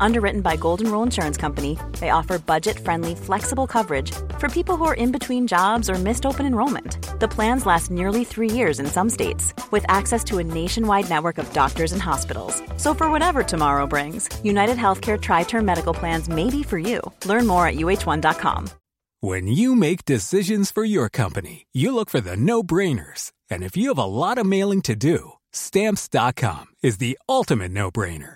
Underwritten by Golden Rule Insurance Company, they offer budget friendly, flexible coverage for people who are in between jobs or missed open enrollment. The plans last nearly three years in some states, with access to a nationwide network of doctors and hospitals. So, for whatever tomorrow brings, United Healthcare Tri Term Medical Plans may be for you. Learn more at uh1.com. When you make decisions for your company, you look for the no brainers. And if you have a lot of mailing to do, stamps.com is the ultimate no brainer.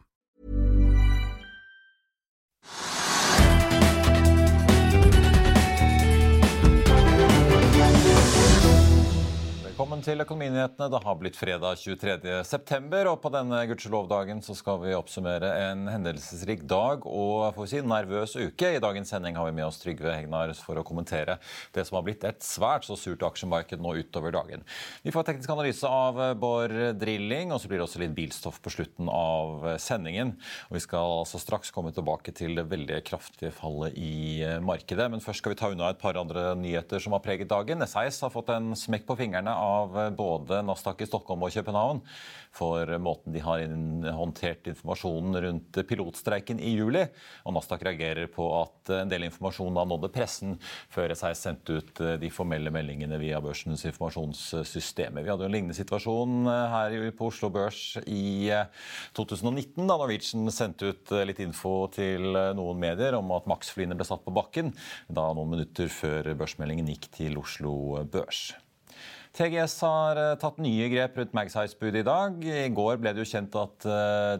Velkommen til Økonominyhetene. Det har blitt fredag 23.9, og på denne gudskjelovdagen så skal vi oppsummere en hendelsesrik dag og får si, nervøs uke. I dagens sending har vi med oss Trygve Hegnar for å kommentere det som har blitt et svært så surt aksjemarked nå utover dagen. Vi får teknisk analyse av Bård Drilling, og så blir det også litt bilstoff på slutten av sendingen. Og Vi skal altså straks komme tilbake til det veldig kraftige fallet i markedet. Men først skal vi ta unna et par andre nyheter som har preget dagen. SAS har fått en smekk på fingrene av både Nasdaq i Stockholm og København for måten de har håndtert informasjonen rundt pilotstreiken i juli. Og Nasdaq reagerer på at en del informasjon da nådde pressen før SAS sendte ut de formelle meldingene via børsens informasjonssystemer. Vi hadde jo en lignende situasjon her på Oslo Børs i 2019, da Norwegian sendte ut litt info til noen medier om at Max-flyene ble satt på bakken da noen minutter før børsmeldingen gikk til Oslo Børs. TGS har tatt nye grep rundt Magsize-budet i dag. I går ble det jo kjent at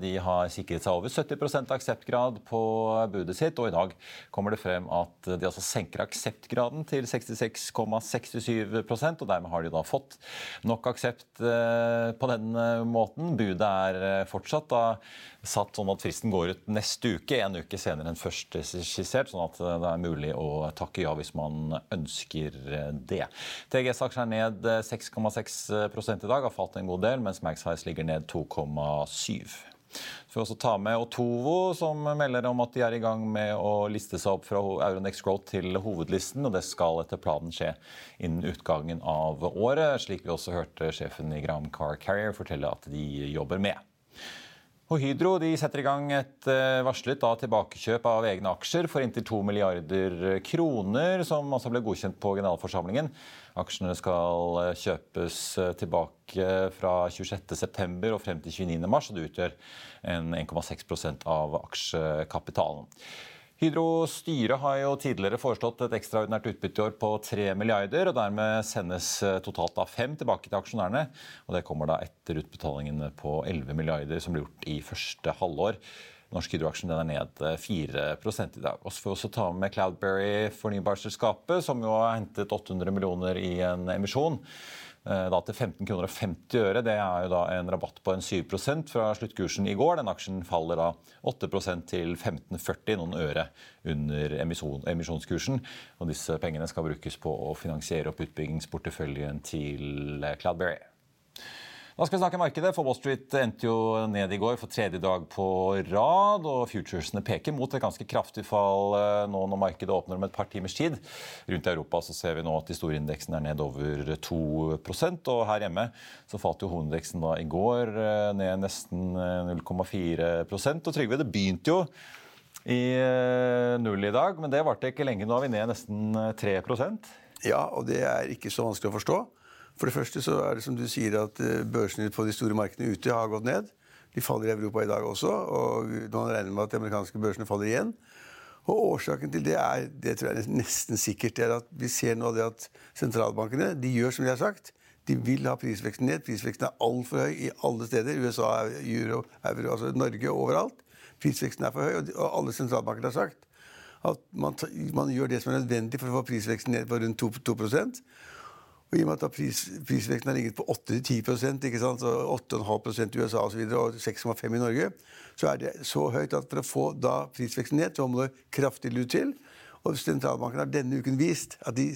de har sikret seg over 70% akseptgrad på budet sitt. Og i dag kommer det frem at de altså senker akseptgraden til 66,67% og dermed har de da fått nok aksept på den måten. Budet er fortsatt da satt sånn at fristen går ut neste uke, en uke senere enn først skissert. Sånn at det er mulig å takke ja hvis man ønsker det. TGS-aksjer er ned 6,6 i dag, har falt en god del, mens Magsize ligger ned 2,7 så vi også ta med Otovo, som melder om at de er i gang med å liste seg opp fra Euronex Growth til hovedlisten. og Det skal etter planen skje innen utgangen av året, slik vi også hørte sjefen i Gram Car Carrier fortelle at de jobber med. Og Hydro setter i gang et varslet da, tilbakekjøp av egne aksjer for inntil 2 milliarder kroner, som altså ble godkjent på generalforsamlingen. Aksjene skal kjøpes tilbake fra 26.9. og frem til 29.3, og det utgjør 1,6% av aksjekapitalen. Hydro styre har jo tidligere foreslått et ekstraordinært utbytte i år på 3 milliarder, og dermed sendes totalt av 5 tilbake til aksjonærene. og Det kommer da etter utbetalingene på 11 milliarder som ble gjort i første halvår. Norsk Hydro-aksjen er ned 4 i dag. Og så får vi også ta med Cloudberry fornybarselskapet, som jo har hentet 800 millioner i en emisjon da til 15 kroner og 50 øre. Det er jo da en rabatt på en 7% fra sluttkursen i går. Den aksjen faller da 8% til 15,40, noen øre under emisjon, emisjonskursen. Og disse pengene skal brukes på å finansiere opp utbyggingsporteføljen til Cloudberry. Da skal vi snakke markedet, for Wall Street endte jo ned i går for tredje dag på rad. og Futuresene peker mot et ganske kraftig fall nå når markedet åpner om et par timers tid. Rundt i Europa så ser vi nå at de store indeksene er ned over 2% og her hjemme så falt jo hovedindeksen da i går ned nesten 0,4% Og Trygve, det begynte jo i null i dag, men det varte ikke lenge. Nå er vi ned nesten 3% Ja, og det er ikke så vanskelig å forstå. For det første så er det som du sier at børsene på de store markedene ute har gått ned. De faller i Europa i dag også, og man regner med at de amerikanske børsene faller igjen. Og Årsaken til det er det tror jeg er nesten sikkert, det er at vi ser nå det at sentralbankene de gjør som de har sagt. De vil ha prisveksten ned. Prisveksten er altfor høy i alle steder. USA, euro, euro, altså Norge, overalt. Prisveksten er for høy, og alle sentralbanker har sagt at man, man, gjør det som er nødvendig for å få prisveksten ned på rundt 2, 2 og I og med at pris, prisveksten har ligget på 8-10 ikke sant? Så 8,5 i USA og, så videre, og 6,5 i Norge, så er det så høyt at for å få da prisveksten ned, så må det kraftig lut til. Og sentralbanken har denne uken vist at de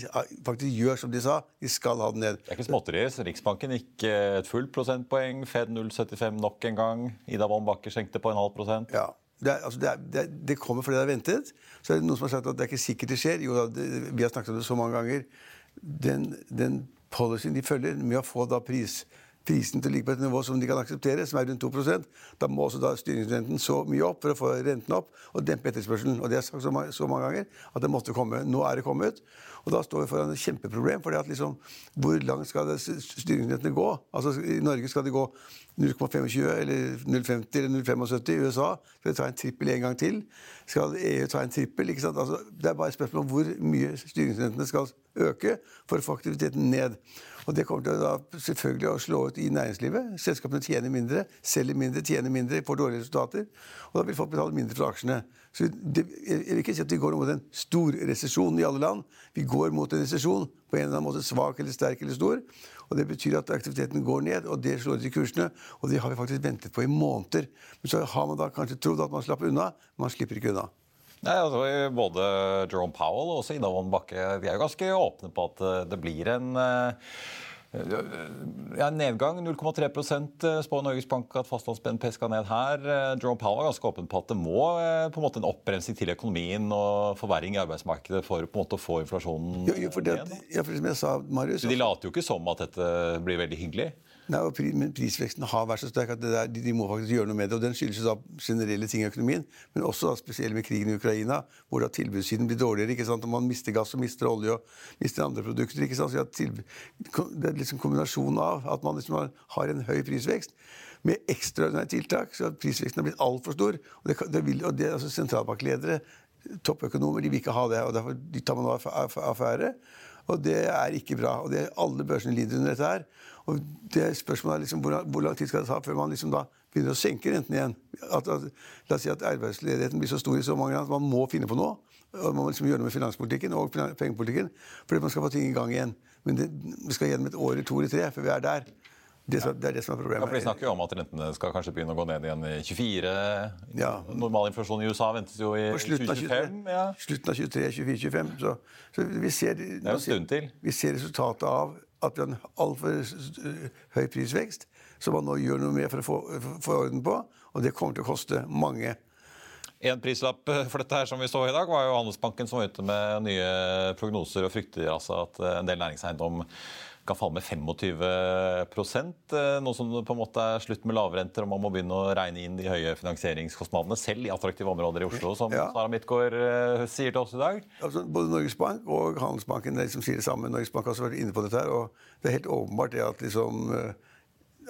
faktisk gjør som de sa. De skal ha den ned. Det er ikke småtterier. Riksbanken gikk eh, et fullt prosentpoeng. Fed 0,75 nok en gang. Ida Wolden Bakke skjenkte på en halv prosent. Ja. Det, er, altså det, er, det, det, kommer fordi det er ventet. Så er det noen som har sagt at det er ikke sikkert det skjer. Jo, vi har snakket om det så mange ganger. Den, den policyen de følger med å få da pris prisen til å ligge på et nivå som de kan akseptere, som er rundt 2 Da må også da styringsrenten så mye opp for å få renten opp og dempe etterspørselen. Og det har jeg sagt så mange, ganger at det måtte komme. Nå er det kommet. Og da står vi foran et kjempeproblem. For liksom, hvor langt skal styringsrentene gå? Altså I Norge skal de gå 0,25 eller 0,50 eller 0,75. I USA skal de ta en trippel en gang til. Skal EU ta en trippel? ikke? Altså, det er bare et spørsmål om hvor mye styringsrentene skal øke for å få aktiviteten ned. Og Det kommer til å selvfølgelig å slå ut i næringslivet. Selskapene tjener mindre, selger mindre, tjener mindre, får dårlige resultater. Og da vil folk betale mindre for aksjene. Så det, Jeg vil ikke si at vi går mot en stor resesjon i alle land. Vi går mot en resesjon, på en eller annen måte svak eller sterk eller stor. Og Det betyr at aktiviteten går ned, og det slår ut i kursene. Og det har vi faktisk ventet på i måneder. Men så har man da kanskje trodd at man slapp unna. Man slipper ikke unna. Nei, altså, både Jerome Powell og også Ida Wolden Bakke de er jo ganske åpne på at eh, det blir en eh, ja, nedgang. 0,3 eh, spår Norges Bank at fastlands-BNP skal ned her. Jerome Powell er ganske åpen på at det må på en måte en oppbremsing til økonomien og forverring i arbeidsmarkedet for på en måte å få inflasjonen jo, jo, for det, ned. Ja, for som jeg sa, Marius, De later jo ikke som at dette blir veldig hyggelig. Nei, men Prisveksten har vært så sterk at der, de, de, må faktisk gjøre noe med det. og Den skyldes da generelle ting i økonomien, men også da, spesielt med krigen i Ukraina, hvor da tilbudssiden blir dårligere. ikke sant? Og Man mister gass og mister olje og mister andre produkter. ikke sant? Så tilbud, Det er liksom kombinasjonen av at man liksom har en høy prisvekst med ekstraordinære tiltak, så prisveksten har blitt altfor stor. og det, det vil, og det, altså Sentralbankledere, toppøkonomer, de vil ikke ha det. og Derfor tar man affære. Og det er ikke bra. og det, Alle børsene lider under dette her. Og det Spørsmålet er liksom, hvor, lang tid skal det ta før man liksom da begynner å senke renten igjen? At, at, la oss si at Arbeidsledigheten blir så stor i så mange land at man må finne på noe. og Man må liksom gjøre noe med finanspolitikken og pengepolitikken fordi man skal få ting i gang igjen. Men det, vi skal gjennom et år eller to eller tre før vi er der. Det, som, det, er det som er problemet. Ja, for De snakker jo om at rentene skal kanskje begynne å gå ned igjen i 24. Ja. Normalinflasjon i USA ventes jo i 2025. Ja. Slutten av 23, 24, 25. Så, så vi, ser, det er en stund til. vi ser resultatet av at vi har en altfor høy prisvekst, som man nå gjør noe med for å få, få orden på. Og det kommer til å koste mange. En prislapp for dette her som vi så i dag, var jo Handelsbanken som var ute med nye prognoser og frykter altså at en del næringseiendom kan falle med 25 eh, nå som det på en måte er slutt med lavrenter og man må begynne å regne inn de høye finansieringskostnadene selv i attraktive områder i Oslo, som ja. Sara Midtgaard uh, sier til oss i dag? Altså, både Norges Bank og Handelsbanken liksom sier det samme. Norges Bank har også vært inne på dette. her, og Det er helt åpenbart det at liksom, uh,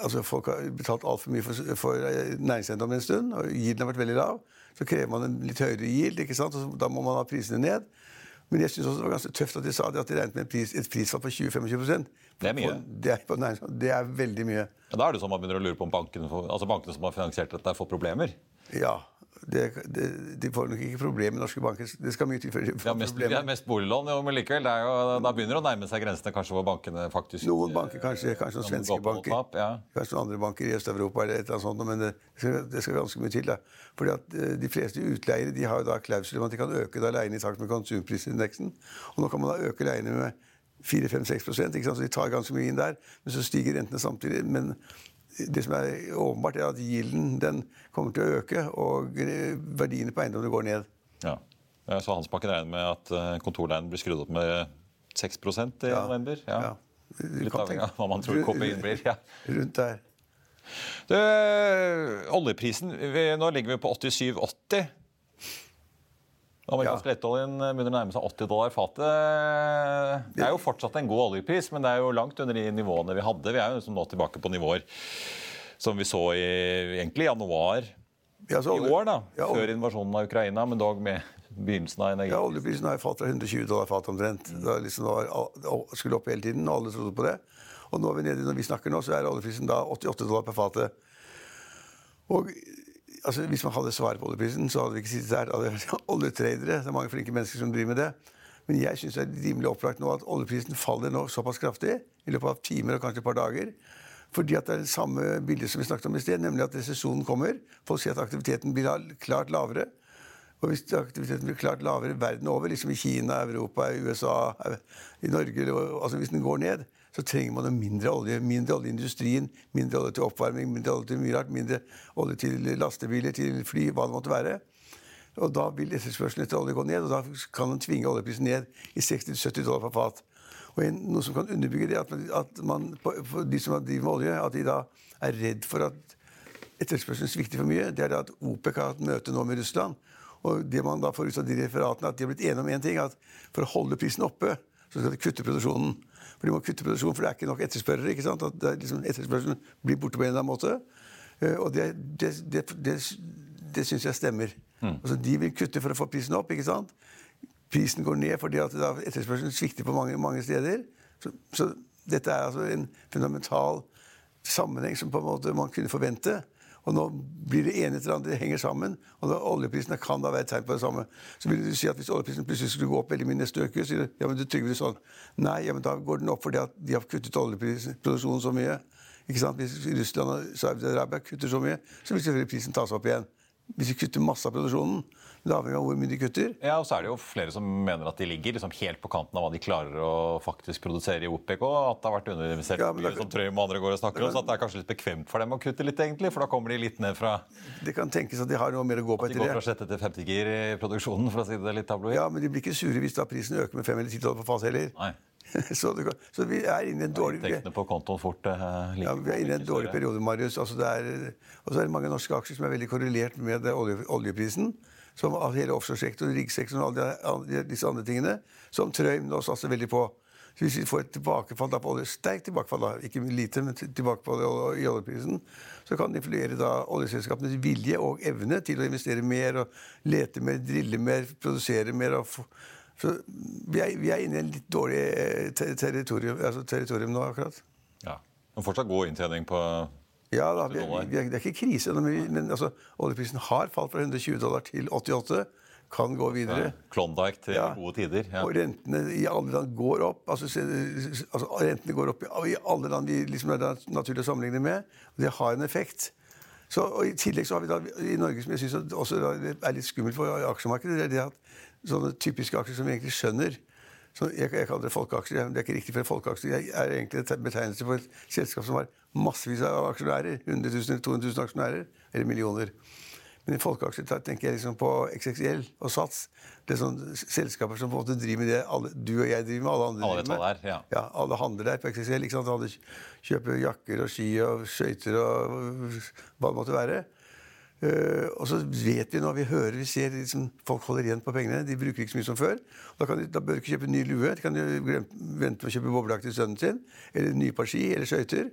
altså folk har betalt altfor mye for, for næringseiendom en stund, og gilden har vært veldig lav. Så krever man en litt høyere gild, ikke sant? og da må man ha prisene ned. Men jeg synes også det var ganske tøft at de sa det, at de regnet med pris, et prisfall på 20-25 Det er mye. Det er, nei, det er, veldig mye. Ja, da er det sånn man begynner å lure på om bankene, altså bankene som har finansiert dette, får problemer? Ja. Det, det, de får nok ikke problemer med norske banker. Det skal mye til før de får ja, mest, problemer. Ja, mest boliglån, jo, men likevel. Jo, da begynner det å nærme seg grensene kanskje hvor bankene faktisk Noen banker, kanskje, kanskje noen svenske banker. Opp, ja. Kanskje noen andre banker i Øst-Europa eller et eller annet sånt, men det skal, det skal ganske mye til. da. Fordi at eh, De fleste utleiere de har jo da klausuler om at de kan øke da leiene i takt med konsumprisindeksen. Og nå kan man da øke leiene med 4-5-6 ikke sant? så de tar ganske mye inn der. Men så stiger rentene samtidig. Men det som er åpenbart, er at gilden den kommer til å øke, og verdiene på eiendommene går ned. Ja. Så Hansbakken regner med at eh, kontorleien blir skrudd opp med 6% i ja. november? Ja. ja. Litt avhengig av hva man tror KPI-en blir. Ja. Rundt der. Det, oljeprisen Nå ligger vi på 87,80. Amerikansk ja. lettoljen begynner å nærme seg 80 dollar fatet. Det er jo fortsatt en god oljepris, men det er jo langt under de nivåene vi hadde. Vi er jo liksom nå tilbake på nivåer som vi så i egentlig januar Ja, så i år, da, Ja, før invasjonen av Ukraina, men dog med begynnelsen av Ja, energikrisen. oljeprisen har falt fra 120 dollar fatet omtrent. Det liksom var, skulle opp hele tiden, og alle trodde på det. Og nå er vi nede, når vi snakker nå, så er oljeprisen da 88 dollar per fatet. Og altså, hvis man hadde svaret på oljeprisen, så hadde vi ikke sittet der. Da hadde oljetradere. Det er mange flinke mennesker som driver med det. Men jeg syns det er rimelig opplagt nå at oljeprisen faller nå såpass kraftig i løpet av timer og kanskje et par dager. Fordi at det er det samme bildet som vi snakket om i sted, nemlig at resesjonen kommer. Folk sier at aktiviteten blir klart lavere. Og hvis aktiviteten blir klart lavere verden over, liksom i Kina, Europa, USA, i Norge altså Hvis den går ned, så trenger man jo mindre olje. Mindre olje i industrien, mindre olje til oppvarming, mindre olje til mye rart, mindre olje til lastebiler, til fly, hva det måtte være. Og da vil etterspørselen etter olje gå ned, og da kan man tvinge oljeprisen ned i 60-70 dollar per fat. Og en, noe som kan underbygge det, at, man, at man, de som driver med olje, at de da er redd for at etterspørselen svikter for mye, det er at OPEC har hatt møte nå med Russland. Og det man da får ut av de referatene, at de har blitt enige om én ting, at for å holde prisen oppe, så skal de kutte produksjonen. For de må kutte produksjonen, for det er ikke nok etterspørrere. ikke sant? At liksom, etterspørselen blir borte på en eller annen måte. Eh, Og det, det, det, det, det syns jeg stemmer. Altså, de vil kutte for å få prisen opp. ikke sant? Prisen går ned fordi at etterspørselen svikter på mange, mange steder. Så, så dette er altså en fundamental sammenheng som på en måte man kunne forvente. Og nå blir det ene etter andre, det henger sammen. Og da oljeprisene kan da være et tegn på det samme. Så vil du si at hvis oljeprisen plutselig skulle gå opp veldig mye neste uke, sier du ja, men du trygger det sånn. Nei, ja, men da går den opp fordi at de har kuttet oljeproduksjonen så mye. Ikke sant? Hvis Russland og Saudi-Arabia kutter så mye, så vil selvfølgelig prisen tas opp igjen. Hvis vi kutter masse av produksjonen, det er av hvor mye de kutter. Ja, og så er det jo flere som mener at de ligger liksom helt på kanten av hva de klarer å faktisk produsere i OPEC, og at det har vært underinvestert Ja, mye, som Trøim og andre går og snakker om, så at det er kanskje litt bekvemt for dem å kutte litt, egentlig, for da kommer de litt ned fra Det kan tenkes at de har noe mer å gå på etter det. At De går fra sjette til femte gir i produksjonen, for å si det litt tabloid. Ja, men de blir ikke sure hvis da prisen øker med fem eller ti dollar på fat heller. Nei. Så, det kan, så vi er inne i en dårlig Inntektene på kontoen fort eh, like Ja, vi er inne i en dårlig periode, Marius. Altså, er, og så er det mange norske aksjer som er veldig korrelert med olje, oljeprisen. Som hele offshoresektoren, riggsektoren og alle disse andre tingene. Som Trøim nå satser veldig på. Så hvis vi får et tilbakefall da på olje, sterkt tilbakefall, da, ikke lite, men tilbake tilbakefall i oljeprisen, så kan det influere da oljeselskapenes vilje og evne til å investere mer og lete mer, drille mer, produsere mer. og få- så vi er, vi er inne i en litt dårlig eh, ter- territorium, altså territorium nå, akkurat. Ja. Men fortsatt god inntjening på Ja, da, vi, vi, er- det er ikke krise, men, altså, oljeprisen har falt fra 120 dollar til 88. Kan gå videre. Klondyke til Ja. gode tider. Ja. Og rentene i alle land går opp. Altså, altså Rentene går opp i, alle land vi liksom er naturlig å sammenligne med. Det har en effekt. Så, og I tillegg så har vi da i Norge, som jeg syns også er litt skummelt for aksjemarkedet, det er det at sånne typiske aksjer som vi egentlig skjønner så jeg, jeg kaller det folkeaksjer, det er ikke riktig, for folkeaksjer er egentlig en betegnelse for et selskap som har massevis av aksjonærer. 100 000 eller 200 000 aksjonærer. Eller millioner. Men i folkeaksjer tenker jeg liksom på XXL og Sats. Det er sånne selskaper som på en måte driver med det alle, du og jeg driver med. Alle andre Alle driver med. Der, er, ja. Ja, alle handler der på XXL. ikke? Alle kjøper jakker og ski og skøyter og hva det måtte være. Eh, og så vet vi når vi hører, vi ser liksom, folk holder igjen på pengene. De bruker ikke så mye som før. Da, de, da bør de ikke kjøpe ny lue. De kan vente med å kjøpe boblejakke til sønnen sin. Eller nye par ski eller skøyter.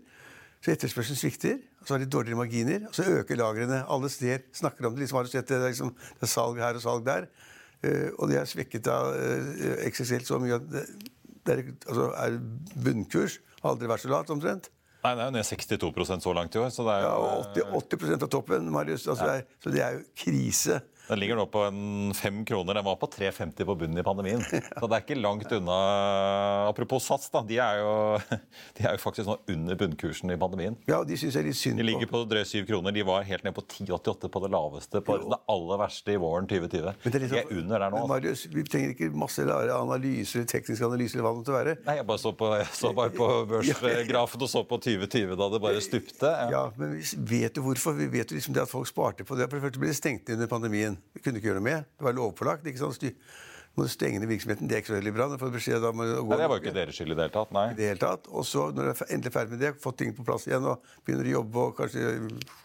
Så etterspørselen svikter, og så har de dårligere marginer. Og så øker lagrene. Alle steder snakker om det. liksom har du sett Det det er, liksom, det er salg her og salg der. Uh, og det er svekket av uh, XXL så mye at det, det er, altså, er bunnkurs. Har aldri vært så lavt, omtrent. Nei, det er jo ned 62% så langt i år, så det er Ja, jo og 80, 80 av toppen, Marius. Altså, det er, så det er jo krise. Den ligger nå på en fem kroner. Den var på 3,50 på bunnen i pandemien. Så det er ikke langt unna. Apropos Sats, da. De er jo, de er jo faktisk nå under bunnkursen i pandemien. Ja, de synes jeg er litt synd De ligger på drøye 7 kroner. De var helt ned på 10,88 på det laveste. På det aller verste i våren 2020. Men det er liksom, De sånn- er under der nå. Men altså. Marius, vi trenger ikke masse analyser, tekniske analyser, eller hva det måtte være. Nei, Jeg bare så, på, jeg så bare på børsgrafen og så på 2020 da det bare stupte. Ja. Ja, men vi vet jo hvorfor. Vi vet jo liksom det at folk sparte på det. For det første ble det stengt ned under pandemien. Vi kunne ikke gjøre noe med. Det var lovpålagt. ikke sant? Sty- Må stenge ned virksomheten. Det er ikke så veldig bra. Det var jo ikke deres skyld i det hele tatt. Nei. i det hele tatt. Og så, når du er endelig ferdig med det, fått ting på plass igjen og begynner å jobbe og kanskje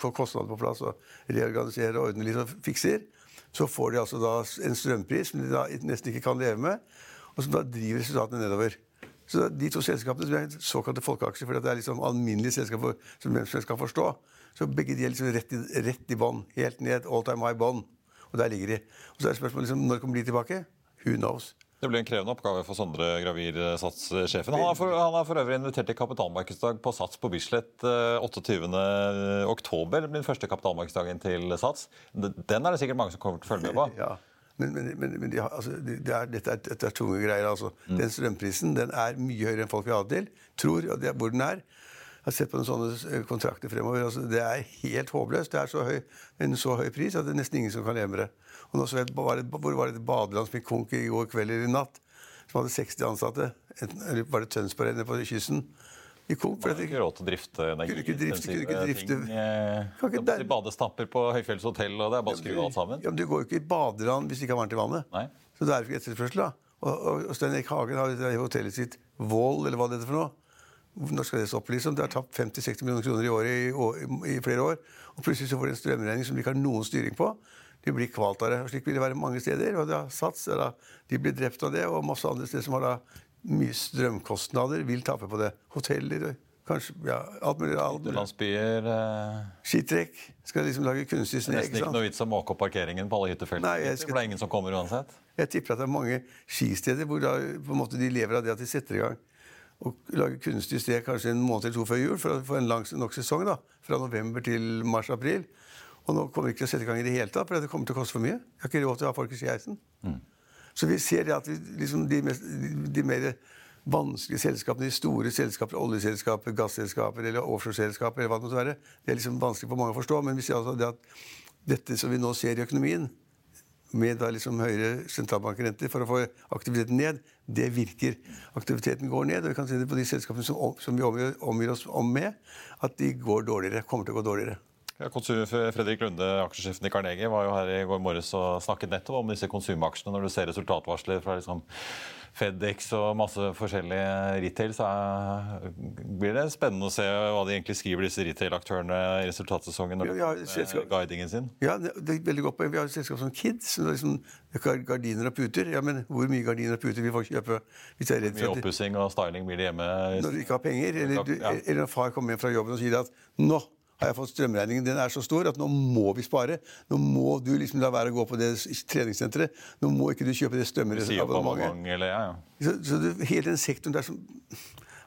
få kostnader på plass og reorganisere og ordne litt og fikser, så får de altså da en strømpris som de da nesten ikke kan leve med, og som da driver resultatene nedover. Så de to selskapene som er såkalte folkeaksjer, fordi det er liksom alminnelige selskaper som hvem som helst kan forstå, så begge de er liksom rett i, rett i bånn. Helt ned. All time high bånn. Og der ligger de. Og så er spørsmålet liksom, når kommer de tilbake? Who knows? Det blir en krevende oppgave for Sondre Gravir, Sats-sjefen. Han, han er for øvrig invitert til kapitalmarkedsdag på Sats på Bislett 28. oktober. Det blir den første kapitalmarkedsdagen til Sats. Den er det sikkert mange som kommer til å følge med på. Ja. Men, men, men, de har, altså, det er, dette, er, dette er tunge greier. altså. Mm. Den strømprisen den er mye høyere enn folk vil ha det til. Tror det hvor den er. Jeg har sett på noen sånne kontrakter fremover. altså Det er helt håpløst. Det er så høy, en så høy pris at det er nesten ingen som kan leve med det. Og nå så jeg, var det, Hvor var det et badeland som gikk konk i går kveld eller i natt? Som hadde 60 ansatte. Eller var det Tønsberg nede på kysten? i Coop. For ikke råd til å drifte energiintensive drifte. Ting, eh, kan ikke der... Badestamper på høyfjellshotell, og det er bare å skru alt sammen. Ja, men Du går jo ikke i badeland hvis det ikke er varmt i vannet. Nei. Så det er jo ikke etterspørsel. da. Og, og, og Stein Erik Hagen har hotellet sitt Vål, eller hva det er for noe. Når skal det stoppe? liksom? Det har tapt 50-60 millioner kroner i året i, i, i, flere år. Og plutselig så får de en strømregning som de ikke har noen styring på. De blir kvalt av det. og Slik vil det være mange steder. og det har Sats, da, De blir drept av det, og masse andre steder som har da mye strømkostnader, vil tape på det. Hoteller Kanskje, ja, alt mulig. Alt mulig. Landsbyer eh... Skitrekk. Skal liksom lage kunstig snø. Nesten ikke noe vits å måke opp parkeringen på alle hyttefeltene. Skal... For det er ingen som kommer uansett. Jeg tipper at det er mange skisteder hvor da, måte de lever av det at de setter i gang og lage kunstig sted kanskje en måned eller to før jul for å få en lang nok sesong. da, Fra november til mars-april. Og nå kommer vi ikke til å sette i gang i det hele tatt, for det kommer til å koste for mye. Jeg har ikke råd til å ha folk i skiheisen. Mm. Så vi ser at vi, liksom, de, mest, de, de mer vanskelige selskapene, de store selskaper, oljeselskaper, gasselskaper eller offshoreselskaper, eller hva det måtte være, det er liksom vanskelig for mange å forstå. Men vi ser altså det at dette som vi nå ser i økonomien, med liksom høyere sentralbankrenter for å få aktiviteten ned, det virker. Aktiviteten går ned, og vi kan se det på de selskapene som, som vi omgir, omgir oss om med, at de går dårligere, kommer til å gå dårligere. Ja, Fredrik Lunde, aksjesjefen i Carnegie, var jo her i går morges og snakket nettopp om disse konsumaksjene. Når du ser resultatvarsler fra liksom Fedex og masse forskjellige retail, så er, blir det spennende å se hva de egentlig skriver, disse retail-aktørene i resultatsesongen når ja, guidingen sin. Ja, det er veldig godt poeng. Vi har et selskap som Kids, som liksom gardiner og puter. Ja, men hvor mye gardiner og puter vil folk kjøpe? Hvis jeg er redd for mye oppussing og styling blir det hjemme? Når de ikke har penger, eller, ja. eller når far kommer hjem fra jobben og sier at nå har jeg fått strømregningen. Den er så stor at nå må vi spare. Nå må du liksom la være å gå på det treningssenteret. Nå må ikke du kjøpe det strømabonnementet. Ja, ja. Så, så det, hele den sektoren der som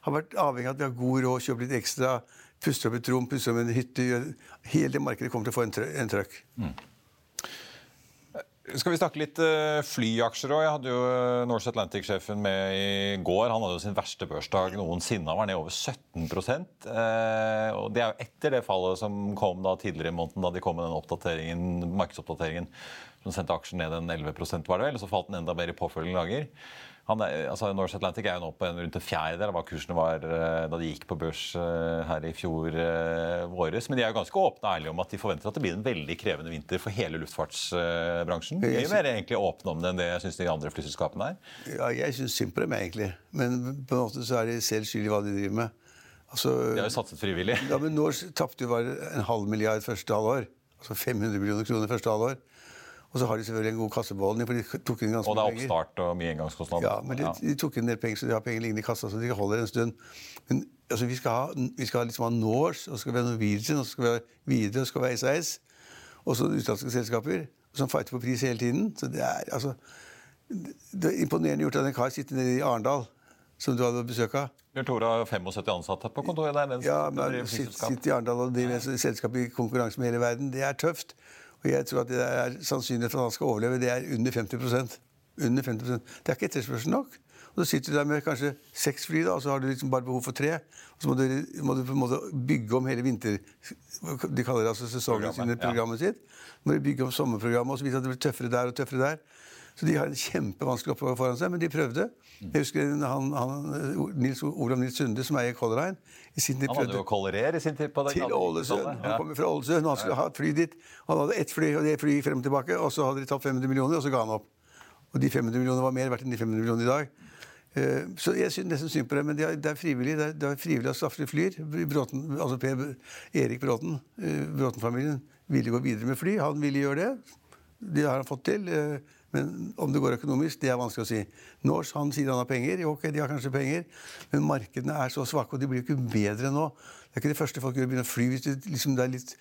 har vært avhengig av at vi har god råd, kjøpe litt ekstra, puster opp et rom, puster opp en hytte Hele det markedet kommer til å få en, en trøkk. Mm. Skal vi snakke litt uh, flyaksjer òg? Jeg hadde jo uh, Norse Atlantic-sjefen med i går. Han hadde jo sin verste børsdag noensinne. Han var ned over 17 uh, og Det er jo etter det fallet som kom da tidligere i måneden, da de kom med den oppdateringen, markedsoppdateringen som sendte aksjen ned en 11 var det vel, og så falt den enda mer i påfølgende dager. Han, altså Norse Atlantic er jo nå på en rundt en fjerdedel av hva kursene var uh, da de gikk på børs uh, her i fjor uh, våres. Men de er jo ganske åpne og ærlige om at de forventer at det blir en veldig krevende vinter for hele luftfartsbransjen. Mye mer egentlig åpne om det enn det jeg syns de andre flyselskapene er. Ja, jeg syns synd på dem, egentlig. Men på en måte så er de selv skyld i hva de driver med. Altså, de har jo satset frivillig. Ja, men Norse tapte jo bare en halv milliard første halvår. Altså 500 millioner kroner første halvår. Og så har de selvfølgelig en god kassebeholdning. for de tok inn ganske Og det er oppstart og mye engangskostnader. Ja, men de, de, tok inn en del penger, så de har penger liggende i kassa, så de holder en stund. Men altså, vi skal ha, vi skal liksom ha Norse, og så skal vi ha Norwegian, og så skal vi ha Widerøe, og så skal vi ha SAS. Og så utenlandske selskaper som fighter på pris hele tiden. Så det er altså Det er imponerende gjort av en kar sitter nede i Arendal, som du hadde besøk av. Bjørn Tore har 75 ansatte på kontoret der. Ja, men sitter i Arendal og driver selskap i konkurranse med hele verden. Det er tøft. Og jeg tror at det er sannsynlighet for at han skal overleve, det er under 50% Under 50% Det er ikke etterspørsel nok. Og Så sitter du der med kanskje seks fly, da, og så har du liksom bare behov for tre. Og så må du, må du på en måte bygge om hele vinter... De kaller det altså sesongen sin, programmet ja. sitt. Må du bygge om sommerprogrammet, og så viser at det blir tøffere der og tøffere der. Så de har en kjempevanskelig oppgave foran seg, men de prøvde. Jeg husker han, han, Nils, Olav Nils Sunde, som eier Color Line. han hadde jo Color i sin tid på den Til Ålesund. Ja. Han kommer fra Ålesund, han skulle ha et fly dit. Han hadde ett fly, og det flyet frem og tilbake, og så hadde de tatt 500 millioner, og så ga han opp. Og de 500 millionene var mer verdt enn de 500 millionene i dag. Eh, så jeg synes nesten synd på det, men det er, det er frivillig det er, det er frivillig at Safri flyr. Bråten, altså per Erik Bråten, eh, Bråten-familien, ville gå videre med fly. Han ville gjøre det. Det har han fått til. Men om det går økonomisk, det er vanskelig å si. Norse han sier han har penger. Jo, ok, de har kanskje penger, men markedene er så svake, og de blir jo ikke bedre nå. Det er ikke det første folk gjør, å begynne å fly hvis det, liksom, det er litt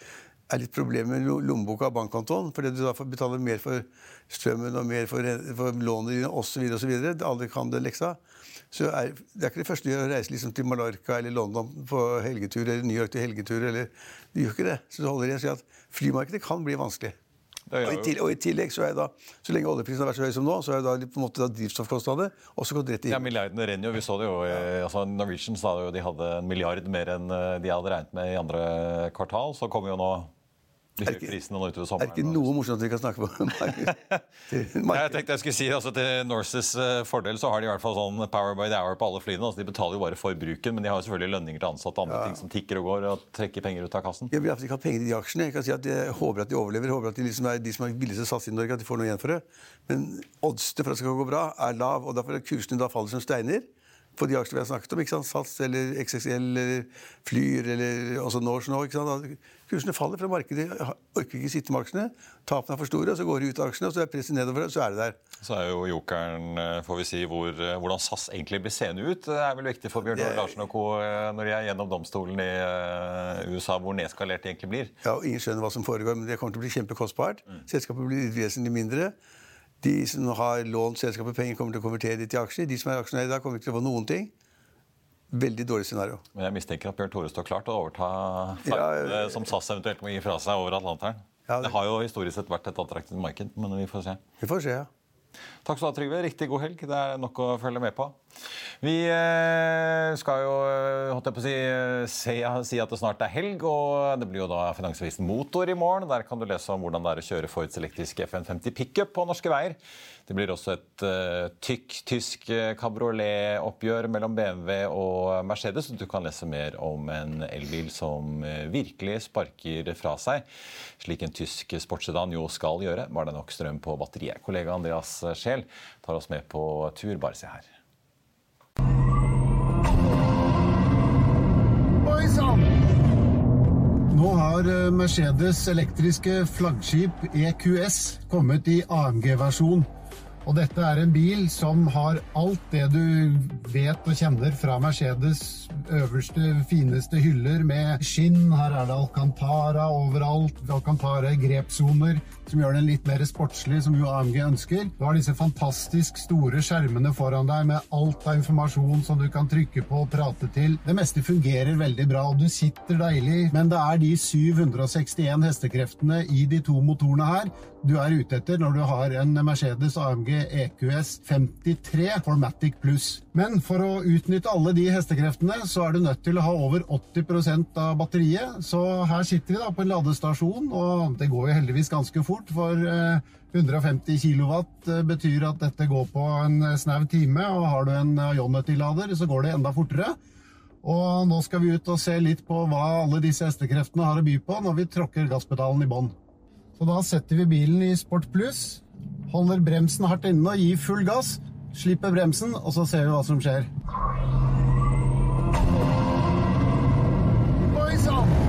er litt problemer med lommeboka og bankkontoen. Fordi du da får betale mer for strømmen og mer for, for lånene dine osv. Alle kan den leksa. Så er, Det er ikke det første å reise liksom til Mallorca eller London på helgetur, eller New York til helgetur. eller du gjør ikke det. Så det holder igjen å si at flymarkedet kan bli vanskelig. Og i, tillegg, og i, tillegg, så er da, så lenge oljeprisen har vært så høy som nå, så er da på en måte da drivstoffkostnader også gått rett i Ja, Milliardene renner jo. Vi så det jo. Altså Norwegian sa jo de hadde en milliard mer enn eh, de hadde regnet med i andre kvartal. Så kommer jo nå er det er ikke noe morsomt vi kan snakke på? jeg tenkte jeg skulle si altså, Til Norses uh, fordel så har de i hvert fall sånn power by the hour på alle flyene. Altså, de betaler jo bare for bruken, men de har jo selvfølgelig lønninger til ansatte og andre ja. ting som tikker og går og trekker penger ut av kassen. Jeg vil ikke ha penger i de aksjene. Jeg kan si at jeg håper at de overlever. håper at de, liksom er de som er billigst å satse i Norge, at de får noe igjen for det. Men oddsene for at det skal gå bra, er lav, og derfor er kursene da faller som steiner på de aksjene vi har snakket om. ikke sant? Sats eller XXL eller Flyr eller også Norse nå. ikke sant? Kursene faller fra markedet. Orker ikke sitte med aksjene. Tapene er for store, og så går de ut av aksjene, og så er presset nedover, og så er det der. Så er jo jokeren, eh, får vi si, hvor, eh, hvordan SAS egentlig blir seende ut. Det er vel viktig for Bjørn Åre Larsen og co. Eh, når de er gjennom domstolen i USA, hvor nedskalert de egentlig blir. Ja, og Ingen skjønner hva som foregår, men det kommer til å bli kjempekostbart. Mm. Selskapet blir vesentlig mindre. De som har lånt selskapet penger, kommer til å konvertere det til aksjer. De som er aksjonærer i dag, kommer ikke til å få noen ting. Veldig dårlig scenario. Men jeg mistenker at Bjørn Tore står klart til å overta ja, som SAS eventuelt må gi fra seg over Atlanteren. Ja, det... det... har jo historisk sett vært et attraktivt marked, men vi får se. Vi får se, ja. Takk skal du ha, Trygve. Riktig god helg. Det er nok å følge med på. Vi eh, skal jo eh, holdt jeg på å si, se, si at det snart er helg, og det blir jo da Finansavisen Motor i morgen. Der kan du lese om hvordan det er å kjøre Fords elektriske FN50 pickup på norske veier. Det blir også et uh, tykk tysk kabriolet-oppgjør mellom BMW og Mercedes. Du kan lese mer om en elbil som virkelig sparker fra seg, slik en tysk sportssedan jo skal gjøre. Var det nok strøm på batteriet? Kollega Andreas Scheel tar oss med på tur. Bare se her. Nå har eh, Mercedes elektriske flaggskip EQS kommet i AMG-versjon. Og dette er en bil som har alt det du vet og kjenner fra Mercedes øverste, fineste hyller med skinn. Her er det Alcantara overalt. Alcantara grepssoner som gjør den litt mer sportslig, som jo AMG ønsker. Du har disse fantastisk store skjermene foran deg med alt av informasjon som du kan trykke på og prate til. Det meste fungerer veldig bra, og du sitter deilig, men det er de 761 hestekreftene i de to motorene her du er ute etter når du har en Mercedes AMG EQS 53 Formatic Plus. Men for å utnytte alle de hestekreftene, så er du nødt til å ha over 80% av batteriet. Så her sitter vi da på en ladestasjon, og det går jo heldigvis ganske fort. For 150 eh, kW eh, betyr at dette går på en snau time, og har du en Ionity-lader, så går det enda fortere. Og nå skal vi ut og se litt på hva alle disse hestekreftene har å by på når vi tråkker gasspedalen i bånn. Så da setter vi bilen i Sport Pluss, holder bremsen hardt inne og gir full gass. Slipper bremsen, og så ser vi hva som skjer. Oi sann!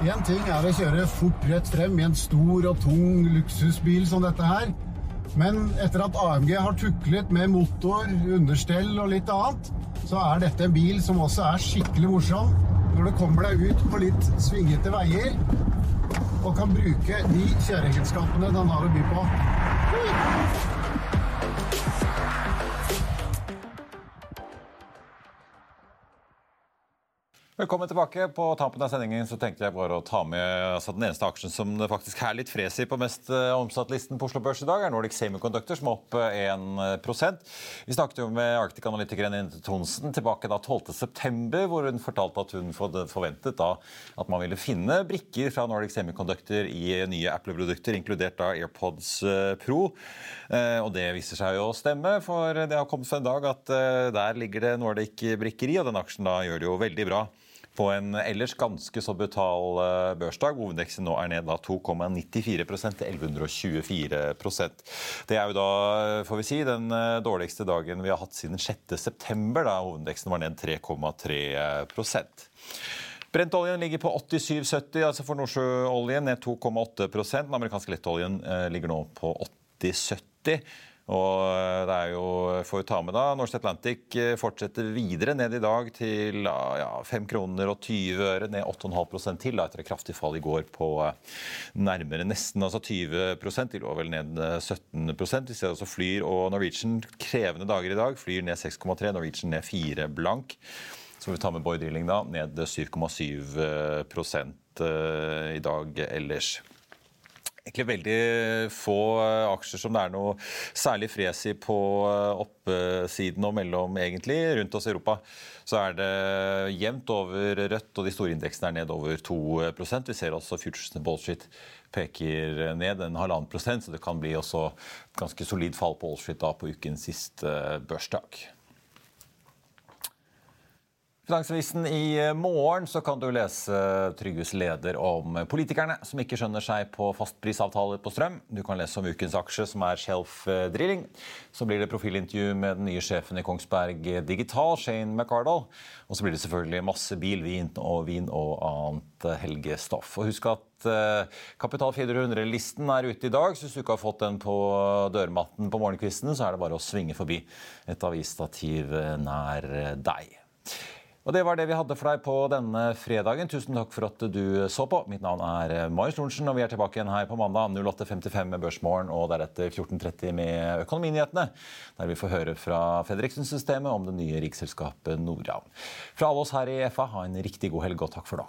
Én ting er å kjøre fort rett frem i en stor og tung luksusbil som dette her. Men etter at AMG har tuklet med motor, understell og litt annet, så er dette en bil som også er skikkelig morsom når du kommer deg ut på litt svingete veier og kan bruke de kjøreegenskapene den har å by på. Velkommen tilbake. På tampen av sendingen så tenkte jeg bare å ta med altså den eneste aksjen som det faktisk er litt fres i på mest uh, omsatt-listen på Oslo Børs i dag, er Nordic Semiconductor, som er opp 1 uh, Vi snakket jo med Arctic-analytikeren Inete Thonsen tilbake da 12.9., hvor hun fortalte at hun forventet da at man ville finne brikker fra Nordic Semiconductor i nye Apple-produkter, inkludert da AirPods Pro. Og det viser seg jo å stemme, for det har kommet for en dag at der ligger det Nordic brikker i, og den aksjen da gjør det jo veldig bra på en ellers ganske så brutal eh, børsdag. Hovedveksten nå er ned 2,94 til 1124 Det er jo da, får vi si, den eh, dårligste dagen vi har hatt siden 6.9, da hovedveksten var ned 3,3% Brentoljen ligger på 87,70 altså for nordsjøoljen, ned 2,8 Den amerikanske lettoljen eh, ligger nå på 80,70. Og eh, det er jo, får vi ta med da, Norsk Atlantic eh, fortsetter videre ned i dag til ja, 5 kroner og 20 øre, ned 8,5 til da, etter et kraftig fall i går på eh, nærmere nesten altså 20 De lå vel ned 17% Vi ser også Flyr og Norwegian krevende dager i dag. Flyr ned 6,3, Norwegian ned 4 blank. Så får vi ta med Boy Drilling, da, ned 7,7 i dag ellers egentlig veldig få eh, aksjer som det er noe særlig fres i på eh, oppsiden og mellom, egentlig. Rundt oss i Europa så er det jevnt over rødt, og de store indeksene er ned over 2% Vi ser også Futuresene bullshit peker ned en halvannen prosent, så det kan bli også ganske solid fall på da på ukens siste børsdag. Finansavisen i eh, morgen så kan du lese Trygves leder om politikerne som ikke skjønner seg på fastprisavtaler på strøm. Du kan lese om ukens aksje, som er Shelf Drilling. Så blir det profilintervju med den nye sjefen i Kongsberg Digital, Shane McCardle. Og så blir det selvfølgelig masse bil, vin og, vin og annet helgestoff. Og husk at Kapital 400-listen er ute i dag, så hvis du ikke har fått den på dørmatten på morgenkvisten, så er det bare å svinge forbi et avisstativ nær deg. Og Det var det vi hadde for deg på denne fredagen. Tusen takk for at du så på. Mitt navn er Marius Lorentzen, og vi er tilbake igjen her på mandag 08.55 med Børsmorgen og deretter 14.30 med Økonominyhetene, der vi får høre fra Fredriksen-systemet om det nye riksselskapet Norad. Fra alle oss her i FA, ha en riktig god helg og takk for nå.